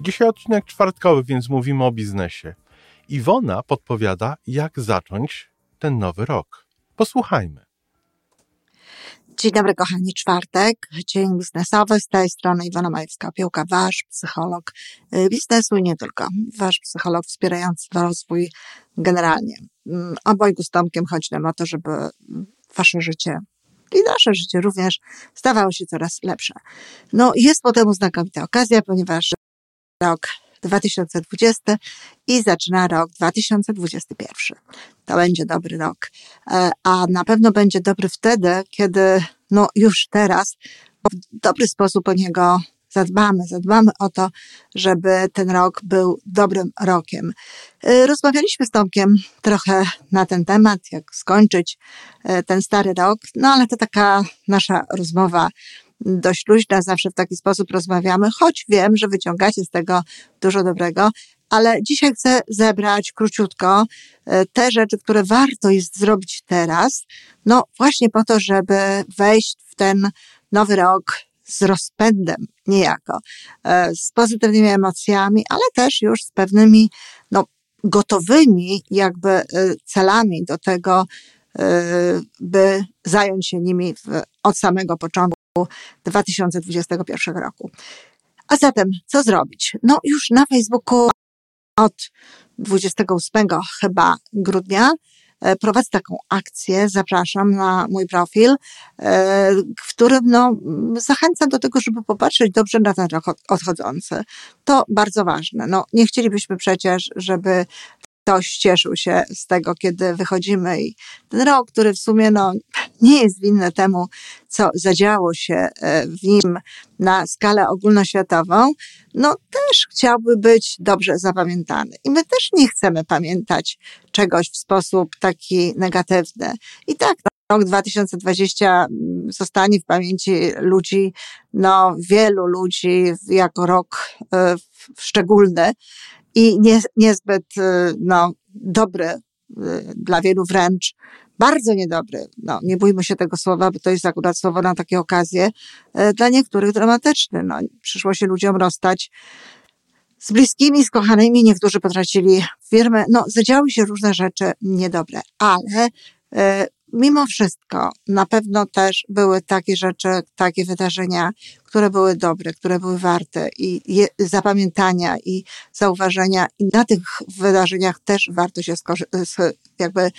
Dzisiaj odcinek czwartkowy, więc mówimy o biznesie. Iwona podpowiada, jak zacząć ten nowy rok. Posłuchajmy. Dzień dobry, kochani. Czwartek, dzień biznesowy. Z tej strony Iwona Majewska-Piołka, wasz psycholog biznesu i nie tylko. Wasz psycholog wspierający rozwój generalnie. Mm, obojgu z Tomkiem chodzi nam o to, żeby wasze życie i nasze życie również stawało się coraz lepsze. No, jest po temu znakomita okazja, ponieważ rok 2020 i zaczyna rok 2021. To będzie dobry rok, e, a na pewno będzie dobry wtedy, kiedy no już teraz w dobry sposób o niego zadbamy, zadbamy o to, żeby ten rok był dobrym rokiem. E, rozmawialiśmy z Tomkiem trochę na ten temat, jak skończyć e, ten stary rok, no ale to taka nasza rozmowa dość luźna, zawsze w taki sposób rozmawiamy, choć wiem, że wyciągacie z tego dużo dobrego, ale dzisiaj chcę zebrać króciutko e, te rzeczy, które warto jest zrobić teraz, no właśnie po to, żeby wejść w ten nowy rok z rozpędem niejako, e, z pozytywnymi emocjami, ale też już z pewnymi, no, gotowymi jakby e, celami do tego, by zająć się nimi od samego początku 2021 roku. A zatem, co zrobić? No, już na Facebooku od 28 chyba grudnia e, prowadzę taką akcję, zapraszam na mój profil, e, w którym no, zachęcam do tego, żeby popatrzeć dobrze na ten rok odchodzący. To bardzo ważne. No, nie chcielibyśmy przecież, żeby ktoś cieszył się z tego, kiedy wychodzimy i ten rok, który w sumie no, nie jest winny temu, co zadziało się e, w nim na skalę ogólnoświatową, no też chciałby być dobrze zapamiętany. I my też nie chcemy pamiętać czegoś w sposób taki negatywny. I tak, rok 2020 zostanie w pamięci ludzi, no wielu ludzi jako rok y, szczególny i nie, niezbyt y, no, dobry y, dla wielu wręcz, bardzo niedobry. No, nie bójmy się tego słowa, bo to jest akurat słowo na takie okazje, y, dla niektórych dramatyczny. No, przyszło się ludziom rozstać z bliskimi, z kochanymi, niektórzy potracili firmę. No, zadziały się różne rzeczy niedobre, ale mimo wszystko na pewno też były takie rzeczy, takie wydarzenia, które były dobre, które były warte i je, zapamiętania i zauważenia i na tych wydarzeniach też warto się jakby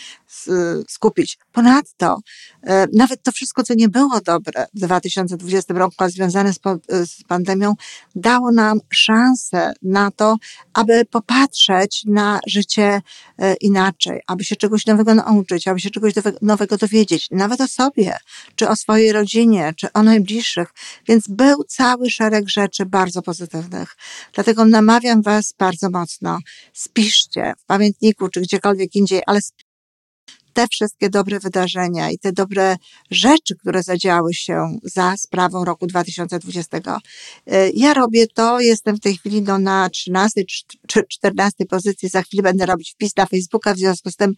skupić. Ponadto, e, nawet to wszystko, co nie było dobre w 2020 roku, a związane z, z pandemią, dało nam szansę na to, aby popatrzeć na życie e, inaczej, aby się czegoś nowego nauczyć, aby się czegoś nowego dowiedzieć, nawet o sobie, czy o swojej rodzinie, czy o najbliższych. Więc był cały szereg rzeczy bardzo pozytywnych. Dlatego namawiam Was bardzo mocno, spiszcie w pamiętniku, czy gdziekolwiek indziej, ale te wszystkie dobre wydarzenia i te dobre rzeczy, które zadziały się za sprawą roku 2020. Y, ja robię to, jestem w tej chwili no, na 13 czy 14 pozycji, za chwilę będę robić wpis na Facebooka, w związku z tym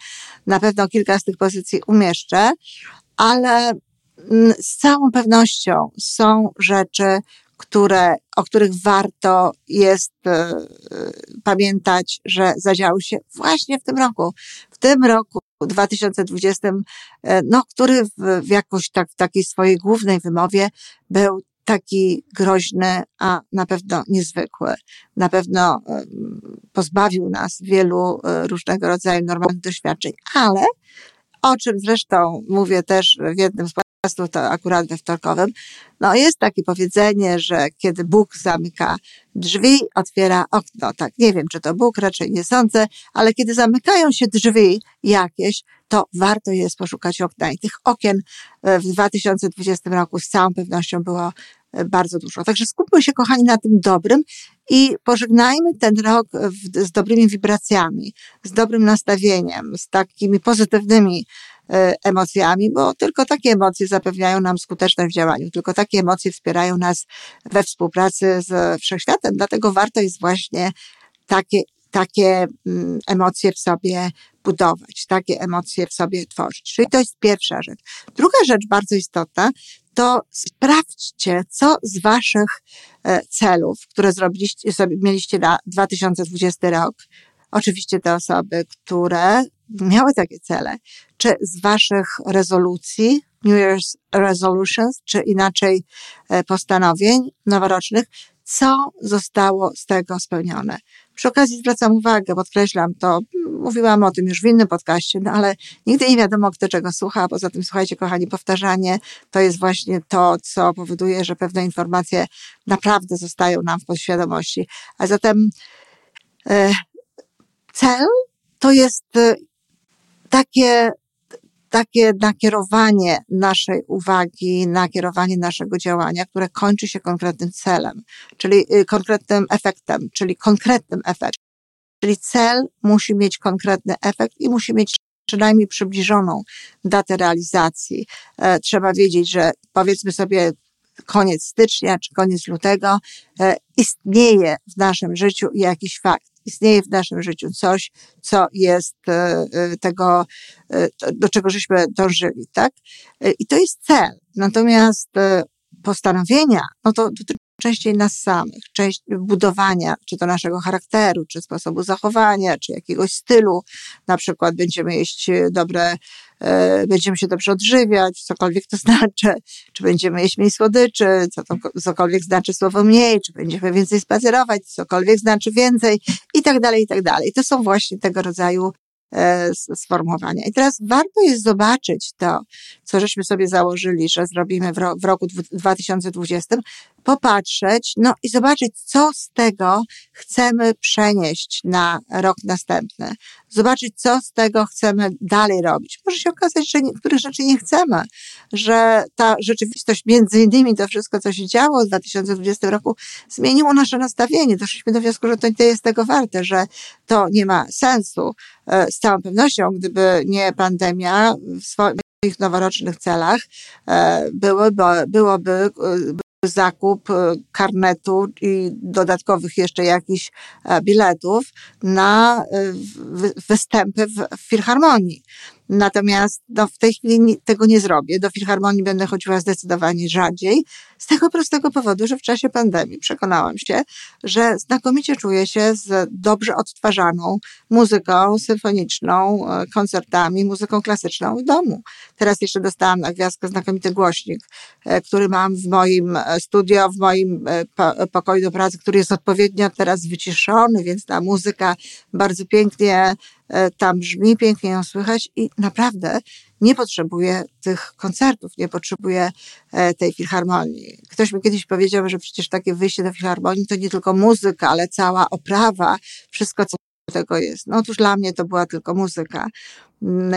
na pewno kilka z tych pozycji umieszczę, ale z całą pewnością są rzeczy, które, o których warto jest e, pamiętać, że zadziały się właśnie w tym roku. W tym roku 2020, e, no, który w, w jakoś tak, w takiej swojej głównej wymowie był taki groźny, a na pewno niezwykły. Na pewno e, pozbawił nas wielu e, różnego rodzaju normalnych doświadczeń, ale o czym zresztą mówię też w jednym z podcastów, to akurat we wtorkowym, no jest takie powiedzenie, że kiedy Bóg zamyka drzwi, otwiera okno. Tak, nie wiem, czy to Bóg, raczej nie sądzę, ale kiedy zamykają się drzwi jakieś, to warto jest poszukać okna. I tych okien e, w 2020 roku z całą pewnością było bardzo dużo. Także skupmy się, kochani, na tym dobrym i pożegnajmy ten rok w, z dobrymi wibracjami, z dobrym nastawieniem, z takimi pozytywnymi e, emocjami, bo tylko takie emocje zapewniają nam skuteczność w działaniu, tylko takie emocje wspierają nas we współpracy z wszechświatem. Dlatego warto jest właśnie takie, takie mm, emocje w sobie budować, takie emocje w sobie tworzyć. Czyli to jest pierwsza rzecz. Druga rzecz bardzo istotna, to sprawdźcie, co z waszych e, celów, które zrobiliście, sobie, mieliście na 2020 rok, oczywiście te osoby, które miały takie cele, czy z waszych rezolucji, New Year's Resolutions, czy inaczej e, postanowień noworocznych, co zostało z tego spełnione. Przy okazji zwracam uwagę, podkreślam to, mówiłam o tym już w innym podcaście, no ale nigdy nie wiadomo, kto czego słucha. Poza tym, słuchajcie, kochani, powtarzanie to jest właśnie to, co powoduje, że pewne informacje naprawdę zostają nam w podświadomości. A zatem e, cel to jest e, takie takie nakierowanie naszej uwagi, nakierowanie naszego działania, które kończy się konkretnym celem, czyli y, konkretnym efektem, czyli konkretnym efektem. Czyli cel musi mieć konkretny efekt i musi mieć przynajmniej przybliżoną datę realizacji. E, trzeba wiedzieć, że powiedzmy sobie koniec stycznia czy koniec lutego e, istnieje w naszym życiu jakiś fakt istnieje w naszym życiu coś, co jest e, e, tego, e, do czego żeśmy dążyli, tak? I to jest cel. Natomiast postanowienia, no to częściej nas samych, część budowania, czy to naszego charakteru, czy sposobu zachowania, czy jakiegoś stylu. Na przykład będziemy jeść dobre, będziemy się dobrze odżywiać, cokolwiek to znaczy, czy będziemy jeść mniej słodyczy, co to, cokolwiek znaczy słowo mniej, czy będziemy więcej spacerować, cokolwiek znaczy więcej i tak dalej, i tak dalej. To są właśnie tego rodzaju E, sformułowania. I teraz warto jest zobaczyć to, co żeśmy sobie założyli, że zrobimy w, roku 2020, popatrzeć, no i zobaczyć, co z tego chcemy przenieść na rok następny. Zobaczyć, co z tego chcemy dalej robić. Może się okazać, że niektórych rzeczy nie chcemy, że ta rzeczywistość, między innymi to wszystko, co się działo w 2020 roku, zmieniło nasze nastawienie. Doszliśmy do wniosku, że to nie jest tego warte, że to nie ma sensu. E, z całą pewnością, gdyby nie pandemia, w swoich noworocznych celach e, byłoby, byłoby zakup e, karnetu i dodatkowych jeszcze jakichś e, biletów na e, występy w filharmonii. Natomiast no, w tej chwili tego nie zrobię. Do filharmonii będę chodziła zdecydowanie rzadziej, z tego prostego powodu, że w czasie pandemii przekonałam się, że znakomicie czuję się z dobrze odtwarzaną muzyką symfoniczną, e, koncertami, muzyką klasyczną w domu. Teraz jeszcze dostałam na gwiazdkę znakomity głośnik, e, który mam w moim e, studio, w moim pokoju do pracy, który jest odpowiednio teraz wyciszony, więc ta muzyka bardzo pięknie tam brzmi, pięknie ją słychać i naprawdę nie potrzebuję tych koncertów, nie potrzebuję e, tej filharmonii. Ktoś mi kiedyś powiedział, że przecież takie wyjście do filharmonii to nie tylko muzyka, ale cała oprawa, wszystko co tego jest. No otóż dla mnie to była tylko muzyka.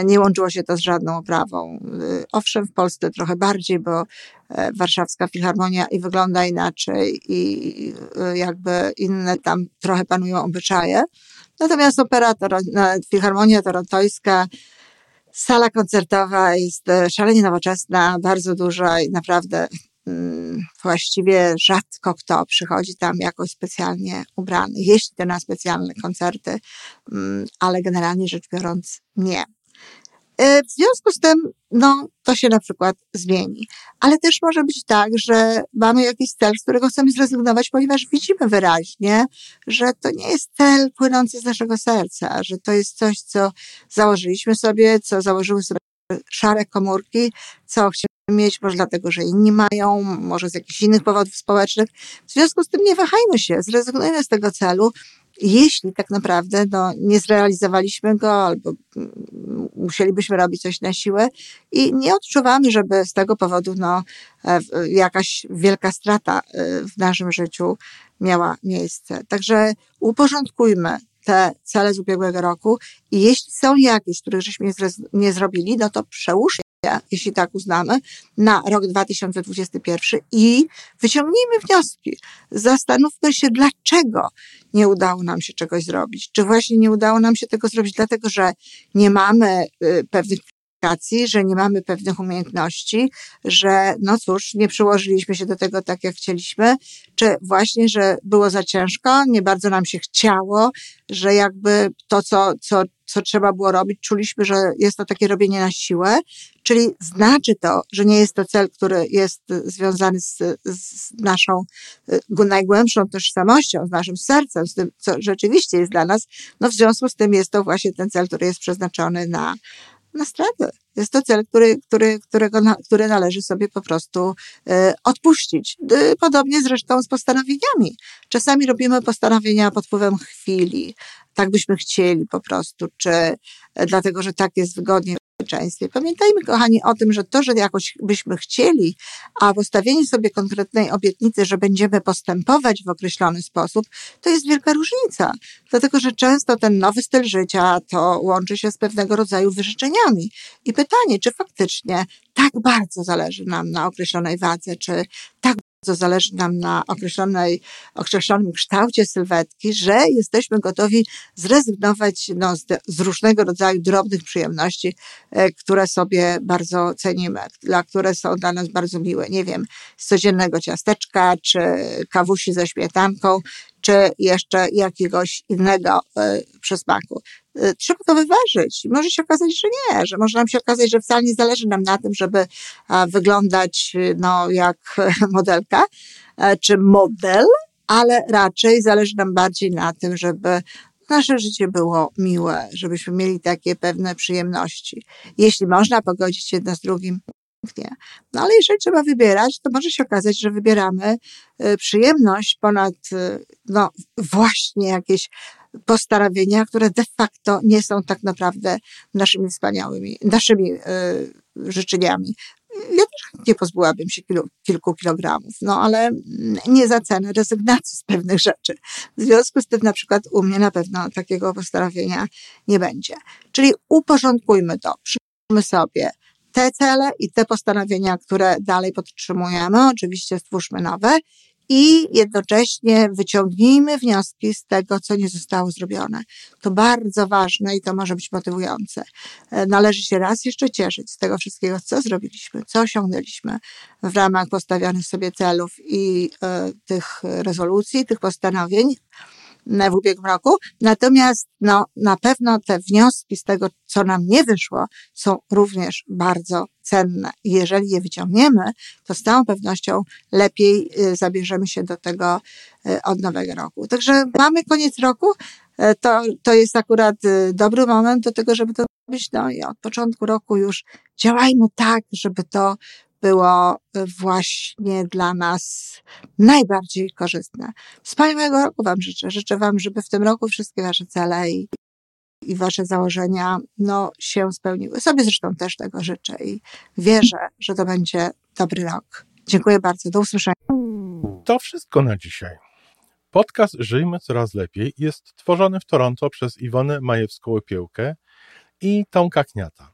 Nie łączyło się to z żadną oprawą. E, owszem, w Polsce trochę bardziej, bo warszawska filharmonia i wygląda inaczej i jakby inne tam trochę panują obyczaje. Natomiast opera, Filharmonia Torontońska, sala koncertowa jest e, szalenie nowoczesna, bardzo duża i naprawdę mm, właściwie rzadko kto przychodzi tam jakoś specjalnie ubrany, jeśli to na specjalne koncerty, mm, ale generalnie rzecz biorąc nie. E, w związku z tym, no, to się na przykład zmieni. Ale też może być tak, że mamy jakiś cel, z którego chcemy zrezygnować, ponieważ widzimy wyraźnie, że to nie jest cel płynący z naszego serca, że to jest coś, co założyliśmy sobie, co założyły sobie szare komórki, co chcemy mieć, może dlatego, że inni mają, może z jakichś innych powodów społecznych. W związku z tym nie wahajmy się, zrezygnujmy z tego celu, jeśli tak naprawdę no, nie zrealizowaliśmy go albo mm, musielibyśmy robić coś na siłę i nie odczuwamy, żeby z tego powodu no, e, jakaś wielka strata e, w naszym życiu miała miejsce. Także uporządkujmy te cele z ubiegłego roku i jeśli są jakieś, których żeśmy nie zrobili, no to przełóż je, jeśli tak uznamy, na rok 2021 i wyciągnijmy wnioski. Zastanówmy się, dlaczego nie udało nam się czegoś zrobić. Czy właśnie nie udało nam się tego zrobić, dlatego że nie mamy y, że nie mamy pewnych umiejętności, że no cóż, nie przyłożyliśmy się do tego tak, jak chcieliśmy, czy właśnie, że było za ciężko, nie bardzo nam się chciało, że jakby to, co, co, co trzeba było robić, czuliśmy, że jest to takie robienie na siłę, czyli znaczy to, że nie jest to cel, który jest związany z, z naszą y, najgłębszą tożsamością, z naszym sercem, z tym, co rzeczywiście jest dla nas, no w związku z tym jest to właśnie ten cel, który jest przeznaczony na, na stratę. Jest to cel, który, który, którego, który należy sobie po prostu e, odpuścić. E, podobnie zresztą z postanowieniami. Czasami robimy postanowienia pod wpływem chwili, tak byśmy chcieli po prostu, czy e, dlatego, że tak jest wygodnie społeczeństwie. Pamiętajmy, kochani, o tym, że to, że jakoś byśmy chcieli, a postawienie sobie konkretnej obietnicy, że będziemy postępować w określony sposób, to jest wielka różnica. Dlatego, że często ten nowy styl życia to łączy się z pewnego rodzaju wyrzeczeniami. I pytanie, czy faktycznie tak bardzo zależy nam na określonej wadze, czy tak bardzo zależy nam na określonej, określonym kształcie sylwetki, że jesteśmy gotowi zrezygnować no, z, z różnego rodzaju drobnych przyjemności, e, które sobie bardzo cenimy, dla które są dla nas bardzo miłe. Nie wiem, z codziennego ciasteczka, czy kawusi ze śmietanką, czy jeszcze jakiegoś innego y, przysmaku. Y, trzeba to wyważyć. Może się okazać, że nie, że może nam się okazać, że wcale nie zależy nam na tym, żeby wyglądać y, no, jak modelka czy model, ale raczej zależy nam bardziej na tym, żeby nasze życie było miłe, żebyśmy mieli takie pewne przyjemności. Jeśli można pogodzić jedno z drugim, pięknie. No ale jeżeli trzeba wybierać, to może się okazać, że wybieramy y, przyjemność ponad, no właśnie jakieś postanowienia, które de facto nie są tak naprawdę naszymi wspaniałymi, naszymi y, życzeniami. Ja też nie pozbyłabym się kilu, kilku kilogramów, no ale nie za cenę rezygnacji z pewnych rzeczy. W związku z tym na przykład u mnie na pewno takiego postanowienia nie będzie. Czyli uporządkujmy to, przyjmijmy sobie te cele i te postanowienia, które dalej podtrzymujemy, oczywiście stwórzmy nowe i jednocześnie wyciągnijmy wnioski z tego, co nie zostało zrobione. To bardzo ważne i to może być motywujące. E, należy się raz jeszcze cieszyć z tego wszystkiego, co zrobiliśmy, co osiągnęliśmy w ramach postawionych sobie celów i y, tych rezolucji, tych postanowień, w ubiegłym roku. Natomiast no, na pewno te wnioski z tego, co nam nie wyszło, są również bardzo cenne. Jeżeli je wyciągniemy, to z całą pewnością lepiej y, zabierzemy się do tego y, od nowego roku. Także mamy koniec roku. Y, to, to jest akurat dobry moment do tego, żeby to robić. No i od początku roku już działajmy tak, żeby to było właśnie dla nas najbardziej korzystne. Wspaniałego roku Wam życzę. Życzę Wam, żeby w tym roku wszystkie Wasze cele i, i Wasze założenia no, się spełniły. Sobie zresztą też tego życzę i wierzę, że to będzie dobry rok. Dziękuję bardzo. Do usłyszenia. To wszystko na dzisiaj. Podcast Żyjmy Coraz Lepiej jest tworzony w Toronto przez Iwonę Majewską-Opiełkę i Tomka Kniata.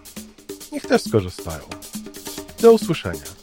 niech też skorzystają. Do usłyszenia.